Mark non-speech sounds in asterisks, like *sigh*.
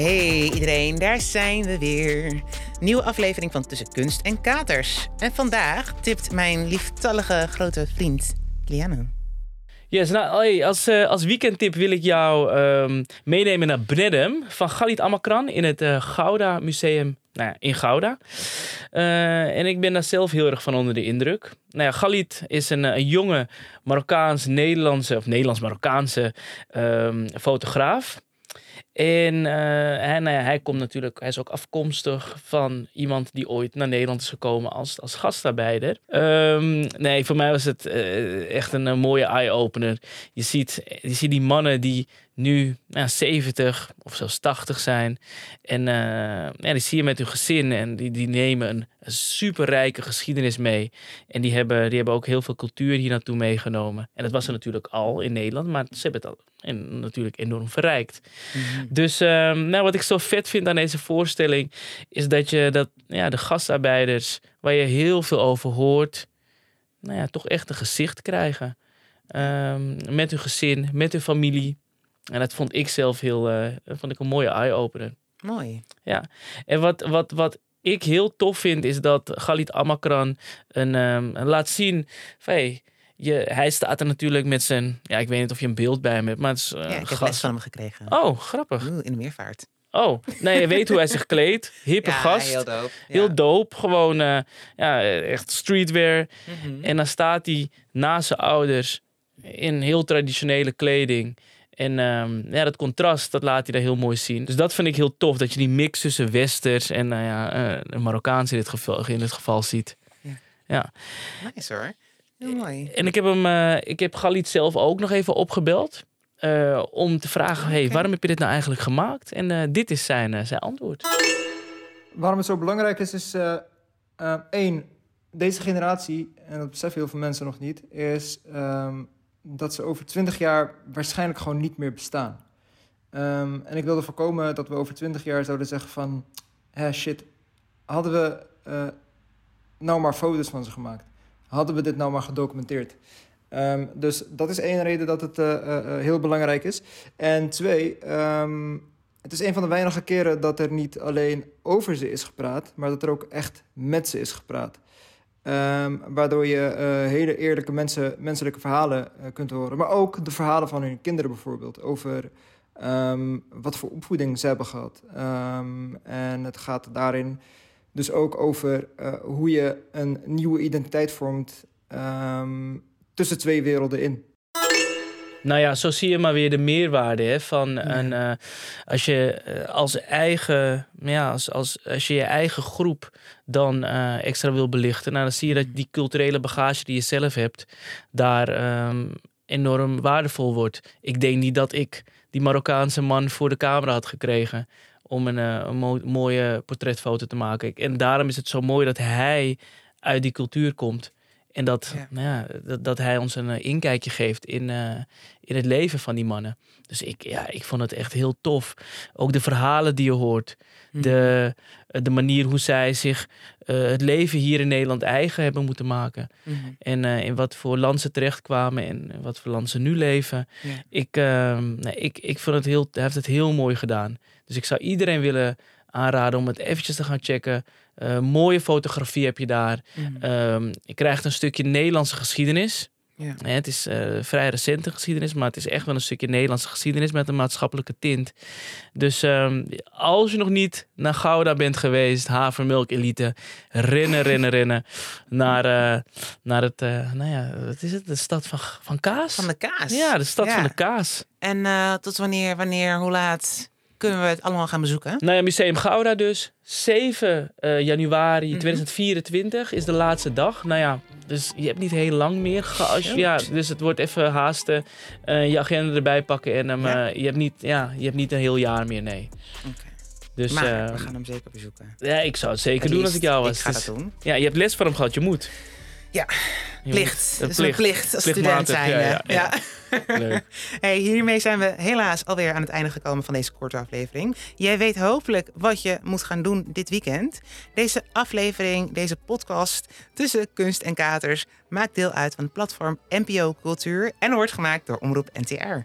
Hey iedereen, daar zijn we weer. Nieuwe aflevering van Tussen Kunst en Katers. En vandaag tipt mijn lieftallige grote vriend Liano. Yes, nou, als, uh, als weekendtip wil ik jou um, meenemen naar Bnedem van Galit Amakran in het uh, Gouda Museum nou ja, in Gouda. Uh, en ik ben daar zelf heel erg van onder de indruk. Nou ja, Galit is een, jonge Marokkaans-Nederlandse, of Nederlands-Marokkaanse um, fotograaf. En hij, nou ja, hij komt natuurlijk, hij is ook afkomstig van iemand die ooit naar Nederland is gekomen als, als gastarbeider. Um, nee, voor mij was het uh, echt een, een mooie eye-opener. Je ziet, je ziet die mannen die nu nou, 70 of zelfs 80 zijn. En ja, die zie je met hun gezin en die, die nemen een, een superrijke geschiedenis mee. En die hebben, die hebben ook heel veel cultuur hier naartoe meegenomen. En dat was er natuurlijk al in Nederland, maar ze hebben het al en natuurlijk enorm verrijkt. Mm-hmm. Dus um, nou, wat ik zo vet vind aan deze voorstelling is dat je dat, ja, de gastarbeiders, waar je heel veel over hoort, nou ja, toch echt een gezicht krijgen. Um, met hun gezin, met hun familie. En dat vond ik zelf heel, uh, vond ik een mooie eye-opener. Mooi. Ja. En wat, wat, wat ik heel tof vind, is dat Galit Amakran een, um, laat zien van, hey, je, hij staat er natuurlijk met zijn, ja, ik weet niet of je een beeld bij hem hebt, maar het is, uh, ja, ik heb les van hem gekregen. Oh, grappig. Oeh, in de meervaart. Oh, nee, je weet hoe hij zich kleedt. *laughs* Hippe ja, gast. heel dope. Ja. Heel dope. Gewoon, uh, ja, echt streetwear. Mm -hmm. En dan staat hij naast zijn ouders in heel traditionele kleding. En um, ja, dat contrast, dat laat hij daar heel mooi zien. Dus dat vind ik heel tof, dat je die mix tussen westers en uh, ja, uh, Marokkaans in dit geval, in dit geval ziet. Ja. ja. Nice hoor. Heel mooi. En ik heb hem, uh, ik heb Galit zelf ook nog even opgebeld. Uh, om te vragen, hey, waarom heb je dit nou eigenlijk gemaakt? En uh, dit is zijn, zijn antwoord. Waarom het zo belangrijk is, is één, deze generatie, en dat beseffen heel veel mensen nog niet, is um, dat ze over twintig jaar waarschijnlijk gewoon niet meer bestaan. Um, en ik wilde voorkomen dat we over twintig jaar zouden zeggen van... Hé, shit, hadden we uh, nou maar foto's van ze gemaakt? Hadden we dit nou maar gedocumenteerd? Um, dus dat is één reden dat het uh, uh, heel belangrijk is. En twee, um, het is een van de weinige keren dat er niet alleen over ze is gepraat... maar dat er ook echt met ze is gepraat. Um, waardoor je hele eerlijke mensen, menselijke verhalen kunt horen. Maar ook de verhalen van hun kinderen bijvoorbeeld. Over wat voor opvoeding ze hebben gehad. En het gaat daarin dus ook over uh, hoe je een nieuwe identiteit vormt tussen twee werelden in. Nou ja, zo zie je maar weer de meerwaarde hè, van ja. een, uh, als je uh, als eigen, ja, als, als, als je je eigen groep dan uh, extra wil belichten, nou, dan zie je dat die culturele bagage die je zelf hebt, daar um, enorm waardevol wordt. Ik denk niet dat ik die Marokkaanse man voor de camera had gekregen om een, een mo mooie portretfoto te maken. En daarom is het zo mooi dat hij uit die cultuur komt. En dat, ja. Nou ja, dat, dat, hij ons een uh, inkijkje geeft in, uh, in het leven van die mannen. Dus ik, ja, ik vond het echt heel tof. Ook de verhalen die je hoort. Mm. De, de manier hoe zij zich uh, het leven hier in Nederland eigen hebben moeten maken. Mm. En in wat voor land ze terechtkwamen en wat voor land ze nu leven. Ik, nee, ik, ik vond het heel, hij heeft het heel mooi gedaan. Dus ik zou iedereen willen aanraden om het eventjes te gaan checken. Uh, mooie fotografie heb je daar. Mm. Um, je krijgt een stukje Nederlandse geschiedenis. Ja. Hè, het is uh, vrij recente geschiedenis, maar het is echt wel een stukje Nederlandse geschiedenis met een maatschappelijke tint. Dus um, als je nog niet naar Gouda bent geweest, Havermelk Elite, rennen, rennen, rennen naar, uh, naar het, nou ja, wat is het? De stad van, van Kaas? Van de Kaas. Ja, de stad ja. van de Kaas. En tot wanneer, wanneer, hoe laat? Kunnen we het allemaal gaan bezoeken? Nou ja, Museum Gouda dus. 7 uh, januari Mhm. 2024 is de laatste dag. Nou ja, dus je hebt niet heel lang meer. Als ja, dus het wordt even haasten. Uh, je agenda erbij pakken. En Ja. uh, je, hebt niet, ja, je hebt niet een heel jaar meer, nee. Oké. Dus maar we gaan hem zeker bezoeken. ja, ik zou het zeker Het doen als ik jou was. Ik ga Dus- dat doen. Ja, je hebt les van hem gehad. Je moet. Ja, plicht. Dat is een plicht als student zijn. ja, ja. *laughs* Hey, hiermee zijn we helaas alweer aan het einde gekomen van deze korte aflevering. Jij weet hopelijk wat je moet gaan doen dit weekend. Deze aflevering, deze podcast tussen kunst en katers maakt deel uit van het platform NPO Cultuur en wordt gemaakt door Omroep NTR.